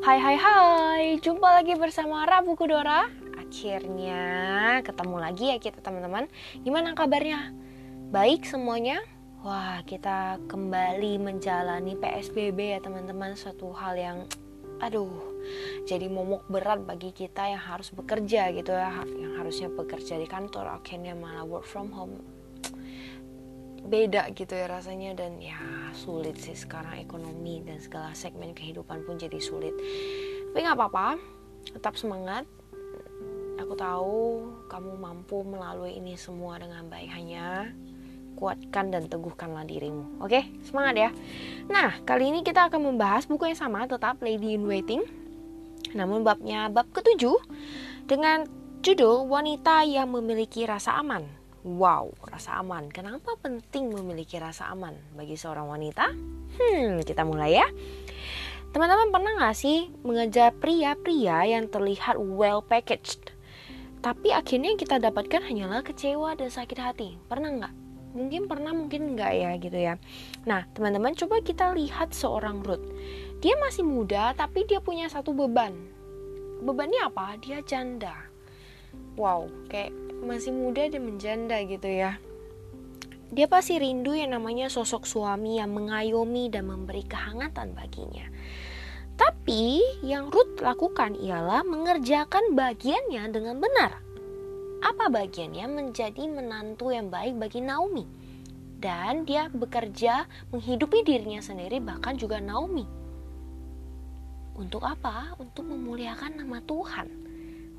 Hai hai hai, jumpa lagi bersama Rabu Kudora. Akhirnya ketemu lagi ya kita teman-teman. Gimana kabarnya? Baik semuanya? Wah kita kembali menjalani PSBB ya teman-teman. Suatu hal yang aduh jadi momok berat bagi kita yang harus bekerja gitu ya. Yang harusnya bekerja di kantor akhirnya malah work from home beda gitu ya rasanya dan ya sulit sih sekarang ekonomi dan segala segmen kehidupan pun jadi sulit. Tapi nggak apa-apa tetap semangat. Aku tahu kamu mampu melalui ini semua dengan baik hanya kuatkan dan teguhkanlah dirimu oke? Semangat ya. Nah kali ini kita akan membahas buku yang sama tetap Lady in Waiting namun babnya bab ketujuh dengan judul wanita yang memiliki rasa aman Wow, rasa aman. Kenapa penting memiliki rasa aman bagi seorang wanita? Hmm, kita mulai ya. Teman-teman pernah gak sih mengejar pria-pria yang terlihat well packaged? Tapi akhirnya yang kita dapatkan hanyalah kecewa dan sakit hati. Pernah nggak? Mungkin pernah, mungkin nggak ya gitu ya. Nah, teman-teman coba kita lihat seorang Ruth. Dia masih muda, tapi dia punya satu beban. Bebannya apa? Dia janda. Wow, kayak masih muda dan menjanda gitu ya. Dia pasti rindu yang namanya sosok suami yang mengayomi dan memberi kehangatan baginya. Tapi yang Ruth lakukan ialah mengerjakan bagiannya dengan benar. Apa bagiannya? Menjadi menantu yang baik bagi Naomi. Dan dia bekerja menghidupi dirinya sendiri bahkan juga Naomi. Untuk apa? Untuk memuliakan nama Tuhan.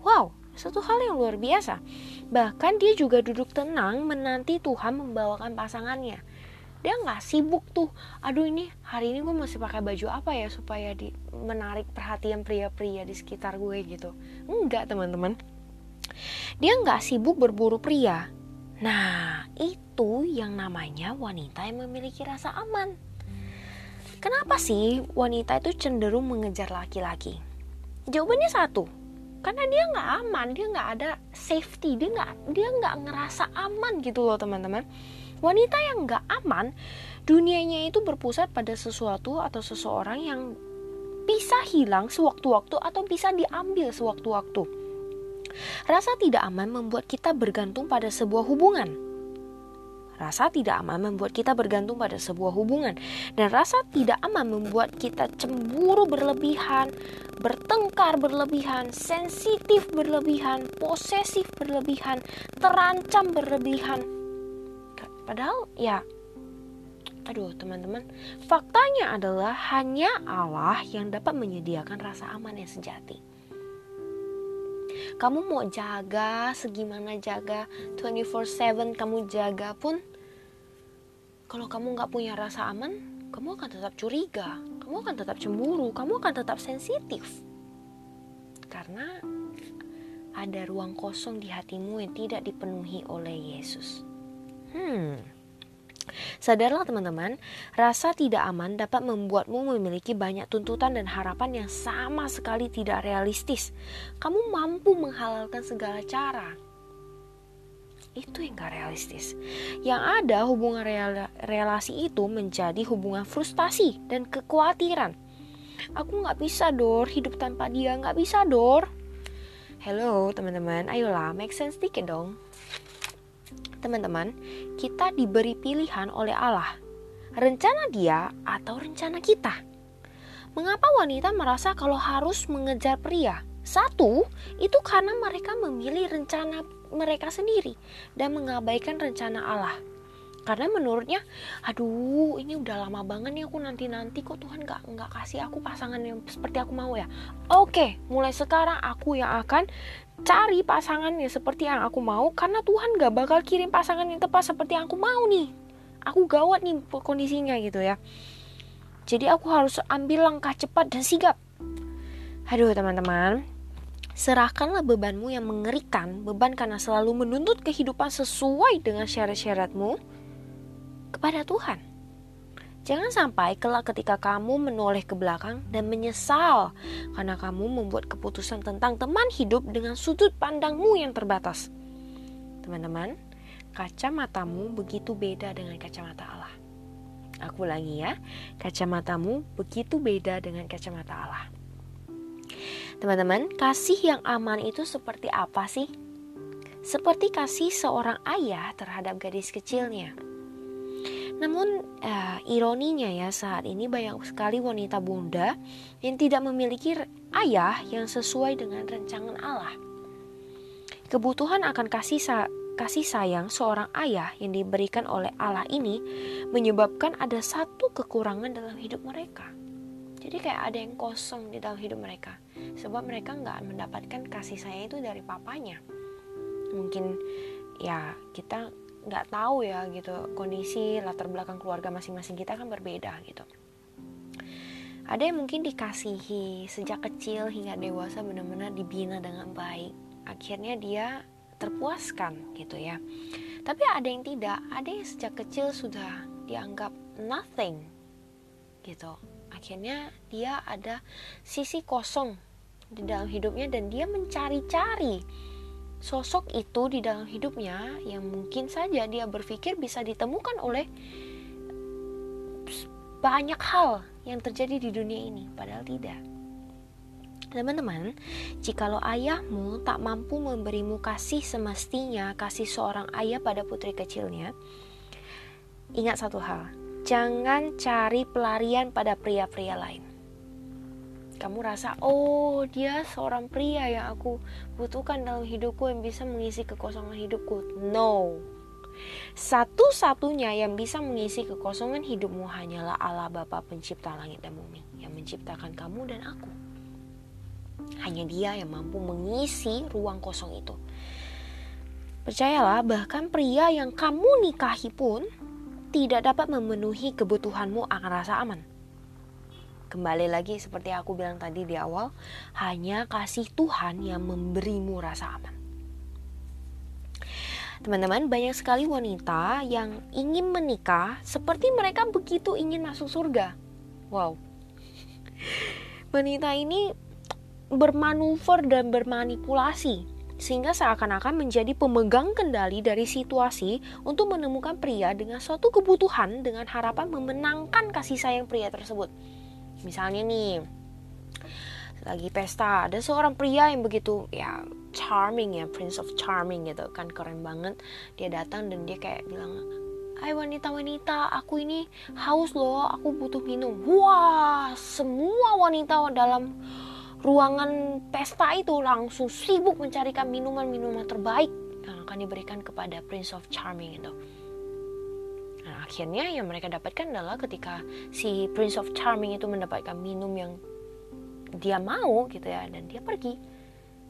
Wow, satu hal yang luar biasa. Bahkan dia juga duduk tenang menanti Tuhan membawakan pasangannya. Dia nggak sibuk tuh. Aduh ini hari ini gue masih pakai baju apa ya supaya di, menarik perhatian pria-pria di sekitar gue gitu. Enggak teman-teman. Dia nggak sibuk berburu pria. Nah itu yang namanya wanita yang memiliki rasa aman. Kenapa sih wanita itu cenderung mengejar laki-laki? Jawabannya satu, karena dia nggak aman dia nggak ada safety dia nggak dia nggak ngerasa aman gitu loh teman-teman. Wanita yang nggak aman dunianya itu berpusat pada sesuatu atau seseorang yang bisa hilang sewaktu-waktu atau bisa diambil sewaktu-waktu. Rasa tidak aman membuat kita bergantung pada sebuah hubungan Rasa tidak aman membuat kita bergantung pada sebuah hubungan, dan rasa tidak aman membuat kita cemburu berlebihan, bertengkar berlebihan, sensitif berlebihan, posesif berlebihan, terancam berlebihan. Padahal ya aduh teman-teman, faktanya adalah hanya Allah yang dapat menyediakan rasa aman yang sejati. Kamu mau jaga segimana jaga 24/7 kamu jaga pun kalau kamu nggak punya rasa aman, kamu akan tetap curiga, kamu akan tetap cemburu, kamu akan tetap sensitif. Karena ada ruang kosong di hatimu yang tidak dipenuhi oleh Yesus. Hmm. Sadarlah teman-teman, rasa tidak aman dapat membuatmu memiliki banyak tuntutan dan harapan yang sama sekali tidak realistis. Kamu mampu menghalalkan segala cara, itu yang gak realistis. Yang ada hubungan relasi itu menjadi hubungan frustasi dan kekhawatiran. Aku gak bisa dor hidup tanpa dia gak bisa dor. Hello teman-teman, ayolah make sense dikit dong. Teman-teman, kita diberi pilihan oleh Allah. Rencana dia atau rencana kita. Mengapa wanita merasa kalau harus mengejar pria? Satu, itu karena mereka memilih rencana mereka sendiri dan mengabaikan rencana Allah. Karena menurutnya, aduh ini udah lama banget nih aku nanti-nanti kok Tuhan gak, nggak kasih aku pasangan yang seperti aku mau ya. Oke, mulai sekarang aku yang akan cari pasangan yang seperti yang aku mau karena Tuhan gak bakal kirim pasangan yang tepat seperti yang aku mau nih. Aku gawat nih kondisinya gitu ya. Jadi aku harus ambil langkah cepat dan sigap. Aduh teman-teman, Serahkanlah bebanmu yang mengerikan, beban karena selalu menuntut kehidupan sesuai dengan syarat-syaratmu kepada Tuhan. Jangan sampai kelak ketika kamu menoleh ke belakang dan menyesal karena kamu membuat keputusan tentang teman hidup dengan sudut pandangmu yang terbatas. Teman-teman, kacamatamu begitu beda dengan kacamata Allah. Aku ulangi ya, kacamatamu begitu beda dengan kacamata Allah. Teman-teman, kasih yang aman itu seperti apa sih? Seperti kasih seorang ayah terhadap gadis kecilnya. Namun uh, ironinya ya saat ini banyak sekali wanita bunda yang tidak memiliki ayah yang sesuai dengan rancangan Allah. Kebutuhan akan kasih sa kasih sayang seorang ayah yang diberikan oleh Allah ini menyebabkan ada satu kekurangan dalam hidup mereka. Jadi kayak ada yang kosong di dalam hidup mereka sebab mereka nggak mendapatkan kasih sayang itu dari papanya. Mungkin ya kita nggak tahu ya gitu kondisi latar belakang keluarga masing-masing kita kan berbeda gitu. Ada yang mungkin dikasihi sejak kecil hingga dewasa benar-benar dibina dengan baik. Akhirnya dia terpuaskan gitu ya. Tapi ada yang tidak. Ada yang sejak kecil sudah dianggap nothing gitu. Akhirnya dia ada sisi kosong di dalam hidupnya dan dia mencari-cari sosok itu di dalam hidupnya yang mungkin saja dia berpikir bisa ditemukan oleh banyak hal yang terjadi di dunia ini, padahal tidak. Teman-teman, jikalau ayahmu tak mampu memberimu kasih semestinya, kasih seorang ayah pada putri kecilnya, ingat satu hal, jangan cari pelarian pada pria-pria lain kamu rasa oh dia seorang pria yang aku butuhkan dalam hidupku yang bisa mengisi kekosongan hidupku. No. Satu-satunya yang bisa mengisi kekosongan hidupmu hanyalah Allah Bapa pencipta langit dan bumi yang menciptakan kamu dan aku. Hanya dia yang mampu mengisi ruang kosong itu. Percayalah bahkan pria yang kamu nikahi pun tidak dapat memenuhi kebutuhanmu akan rasa aman Kembali lagi seperti aku bilang tadi di awal, hanya kasih Tuhan yang memberimu rasa aman. Teman-teman, banyak sekali wanita yang ingin menikah seperti mereka begitu ingin masuk surga. Wow. Wanita ini bermanuver dan bermanipulasi sehingga seakan-akan menjadi pemegang kendali dari situasi untuk menemukan pria dengan suatu kebutuhan dengan harapan memenangkan kasih sayang pria tersebut. Misalnya nih, lagi pesta ada seorang pria yang begitu ya charming ya prince of charming gitu kan keren banget. Dia datang dan dia kayak bilang Hai wanita-wanita aku ini haus loh aku butuh minum. Wah semua wanita dalam ruangan pesta itu langsung sibuk mencarikan minuman-minuman terbaik yang akan diberikan kepada prince of charming itu. Nah, akhirnya yang mereka dapatkan adalah ketika si Prince of Charming itu mendapatkan minum yang dia mau gitu ya dan dia pergi.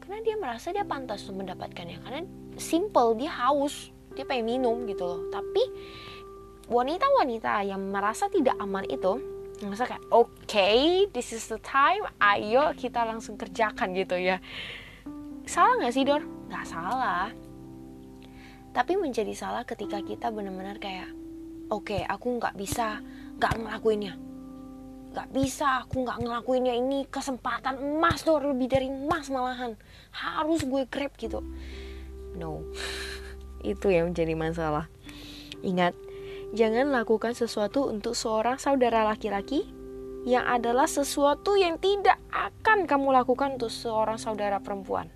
Karena dia merasa dia pantas untuk mendapatkannya. Karena simple dia haus dia pengen minum gitu loh. Tapi wanita-wanita yang merasa tidak aman itu merasa kayak oke okay, this is the time ayo kita langsung kerjakan gitu ya. Salah nggak sih Dor? nggak salah. Tapi menjadi salah ketika kita benar-benar kayak oke okay, aku nggak bisa nggak ngelakuinnya. Nggak bisa aku nggak ngelakuinnya. Ini kesempatan emas tuh lebih dari emas malahan. Harus gue grab gitu. No. Itu yang menjadi masalah. Ingat jangan lakukan sesuatu untuk seorang saudara laki-laki yang adalah sesuatu yang tidak akan kamu lakukan untuk seorang saudara perempuan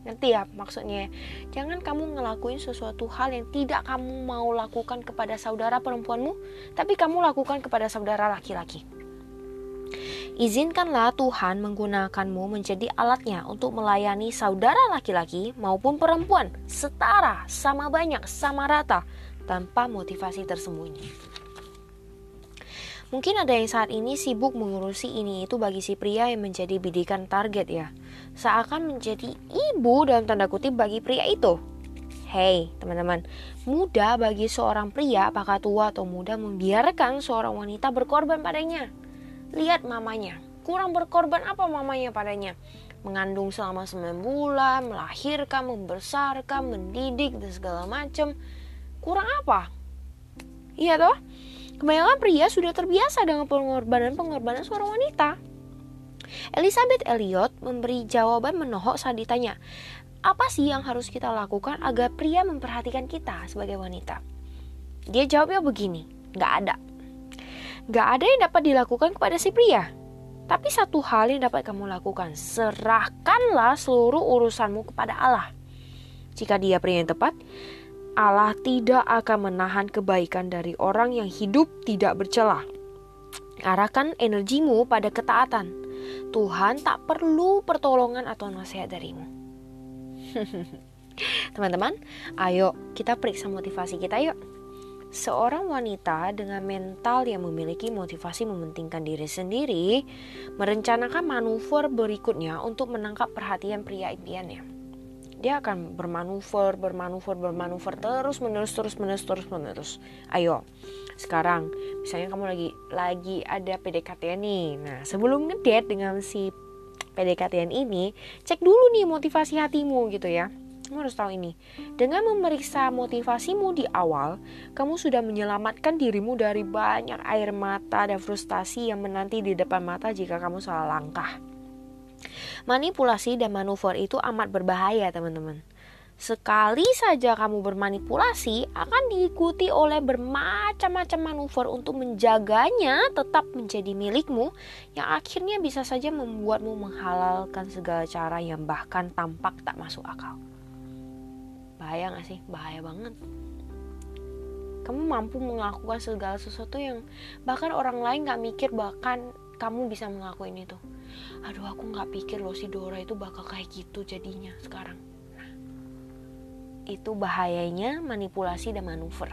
Ngerti ya maksudnya? Jangan kamu ngelakuin sesuatu hal yang tidak kamu mau lakukan kepada saudara perempuanmu, tapi kamu lakukan kepada saudara laki-laki. Izinkanlah Tuhan menggunakanmu menjadi alatnya untuk melayani saudara laki-laki maupun perempuan setara, sama banyak, sama rata, tanpa motivasi tersembunyi. Mungkin ada yang saat ini sibuk mengurusi ini itu bagi si pria yang menjadi bidikan target ya. Seakan menjadi ibu dalam tanda kutip bagi pria itu. Hei teman-teman, mudah bagi seorang pria apakah tua atau muda membiarkan seorang wanita berkorban padanya. Lihat mamanya, kurang berkorban apa mamanya padanya? Mengandung selama 9 bulan, melahirkan, membesarkan, mendidik, dan segala macam. Kurang apa? Iya toh? Kebanyakan pria sudah terbiasa dengan pengorbanan-pengorbanan seorang wanita. Elizabeth Elliot memberi jawaban menohok saat ditanya, apa sih yang harus kita lakukan agar pria memperhatikan kita sebagai wanita? Dia jawabnya begini, gak ada. Gak ada yang dapat dilakukan kepada si pria. Tapi satu hal yang dapat kamu lakukan, serahkanlah seluruh urusanmu kepada Allah. Jika dia pria yang tepat, Allah tidak akan menahan kebaikan dari orang yang hidup tidak bercelah. Arahkan energimu pada ketaatan. Tuhan tak perlu pertolongan atau nasihat darimu. Teman-teman, ayo kita periksa motivasi kita yuk. Seorang wanita dengan mental yang memiliki motivasi mementingkan diri sendiri merencanakan manuver berikutnya untuk menangkap perhatian pria impiannya. Dia akan bermanuver, bermanuver, bermanuver terus menerus, terus menerus, terus menerus. Ayo, sekarang misalnya kamu lagi lagi ada PDKT nih. Nah, sebelum ngedate dengan si PDKT ini, cek dulu nih motivasi hatimu gitu ya kamu harus tahu ini. Dengan memeriksa motivasimu di awal, kamu sudah menyelamatkan dirimu dari banyak air mata dan frustasi yang menanti di depan mata jika kamu salah langkah. Manipulasi dan manuver itu amat berbahaya, teman-teman. Sekali saja kamu bermanipulasi, akan diikuti oleh bermacam-macam manuver untuk menjaganya tetap menjadi milikmu, yang akhirnya bisa saja membuatmu menghalalkan segala cara yang bahkan tampak tak masuk akal. Bahaya gak sih? Bahaya banget. Kamu mampu melakukan segala sesuatu yang bahkan orang lain gak mikir bahkan kamu bisa melakukan itu aduh aku gak pikir loh si Dora itu bakal kayak gitu jadinya sekarang itu bahayanya manipulasi dan manuver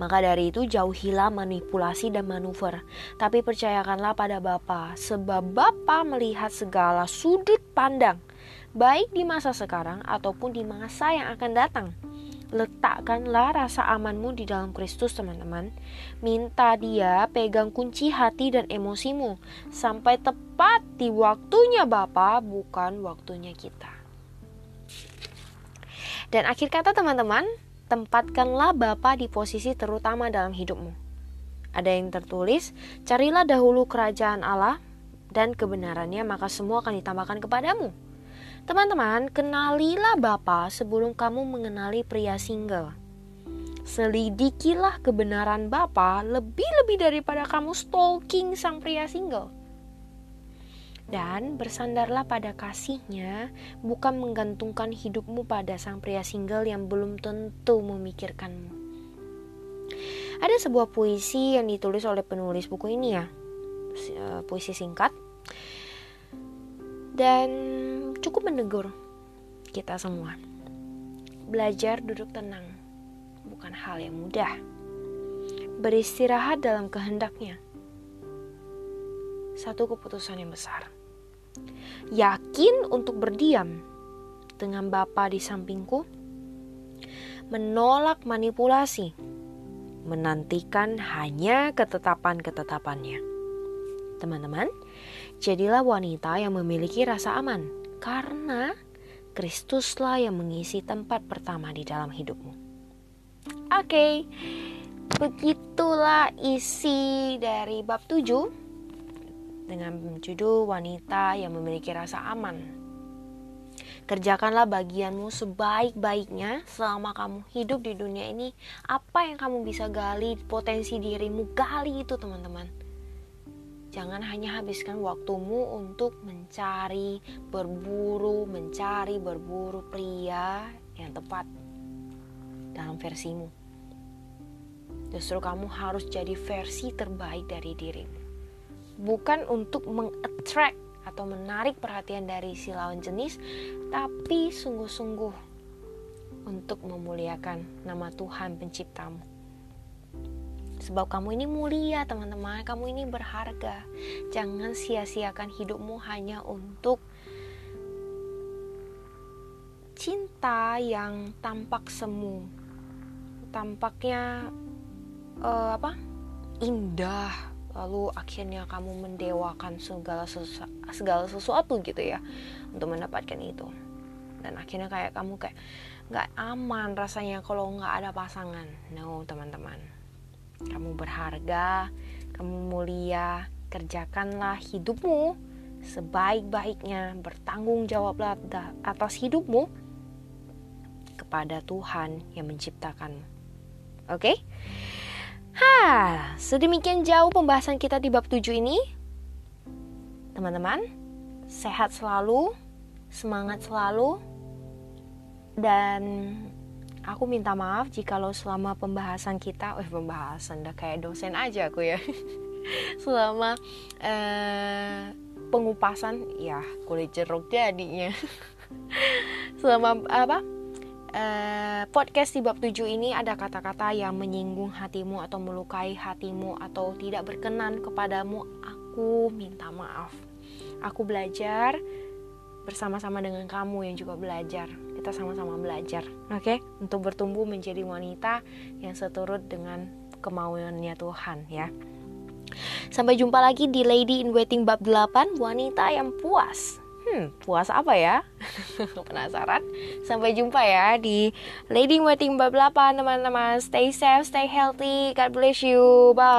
maka dari itu jauhilah manipulasi dan manuver. Tapi percayakanlah pada Bapa, sebab Bapa melihat segala sudut pandang baik di masa sekarang ataupun di masa yang akan datang. Letakkanlah rasa amanmu di dalam Kristus, teman-teman. Minta Dia pegang kunci hati dan emosimu sampai tepat di waktunya Bapa, bukan waktunya kita. Dan akhir kata, teman-teman, tempatkanlah Bapa di posisi terutama dalam hidupmu. Ada yang tertulis, carilah dahulu kerajaan Allah dan kebenarannya, maka semua akan ditambahkan kepadamu. Teman-teman, kenalilah Bapa sebelum kamu mengenali pria single. Selidikilah kebenaran Bapa lebih-lebih daripada kamu stalking sang pria single. Dan bersandarlah pada kasihnya, bukan menggantungkan hidupmu pada sang pria single yang belum tentu memikirkanmu. Ada sebuah puisi yang ditulis oleh penulis buku ini ya, eh, puisi singkat. Dan cukup menegur kita semua. Belajar duduk tenang bukan hal yang mudah. Beristirahat dalam kehendaknya. Satu keputusan yang besar. Yakin untuk berdiam dengan Bapa di sampingku. Menolak manipulasi. Menantikan hanya ketetapan-ketetapannya. Teman-teman, jadilah wanita yang memiliki rasa aman karena Kristuslah yang mengisi tempat pertama di dalam hidupmu. Oke, okay, begitulah isi dari bab 7 dengan judul wanita yang memiliki rasa aman. Kerjakanlah bagianmu sebaik-baiknya selama kamu hidup di dunia ini. Apa yang kamu bisa gali, potensi dirimu gali itu teman-teman Jangan hanya habiskan waktumu untuk mencari, berburu, mencari, berburu pria yang tepat dalam versimu. Justru kamu harus jadi versi terbaik dari dirimu. Bukan untuk mengattract atau menarik perhatian dari si lawan jenis, tapi sungguh-sungguh untuk memuliakan nama Tuhan penciptamu. Sebab kamu ini mulia teman-teman, kamu ini berharga. Jangan sia-siakan hidupmu hanya untuk cinta yang tampak semu. Tampaknya uh, apa? indah. Lalu akhirnya kamu mendewakan segala sesu segala sesuatu gitu ya untuk mendapatkan itu. Dan akhirnya kayak kamu kayak nggak aman rasanya kalau nggak ada pasangan. No teman-teman kamu berharga, kamu mulia, kerjakanlah hidupmu sebaik-baiknya, bertanggung jawablah atas hidupmu kepada Tuhan yang menciptakanmu. Oke? Okay? Ha, sedemikian jauh pembahasan kita di bab 7 ini. Teman-teman, sehat selalu, semangat selalu, dan aku minta maaf jika lo selama pembahasan kita, eh pembahasan udah kayak dosen aja aku ya. selama uh, pengupasan, ya kulit jeruk jadinya. selama apa? Uh, podcast di bab 7 ini ada kata-kata yang menyinggung hatimu atau melukai hatimu atau tidak berkenan kepadamu, aku minta maaf. Aku belajar bersama-sama dengan kamu yang juga belajar. Kita sama-sama belajar, oke? Okay? Untuk bertumbuh menjadi wanita yang seturut dengan kemauannya Tuhan ya. Sampai jumpa lagi di Lady in Waiting bab 8, wanita yang puas. Hmm, puas apa ya? Penasaran? Sampai jumpa ya di Lady in Waiting bab 8, teman-teman. Stay safe, stay healthy. God bless you. Bye.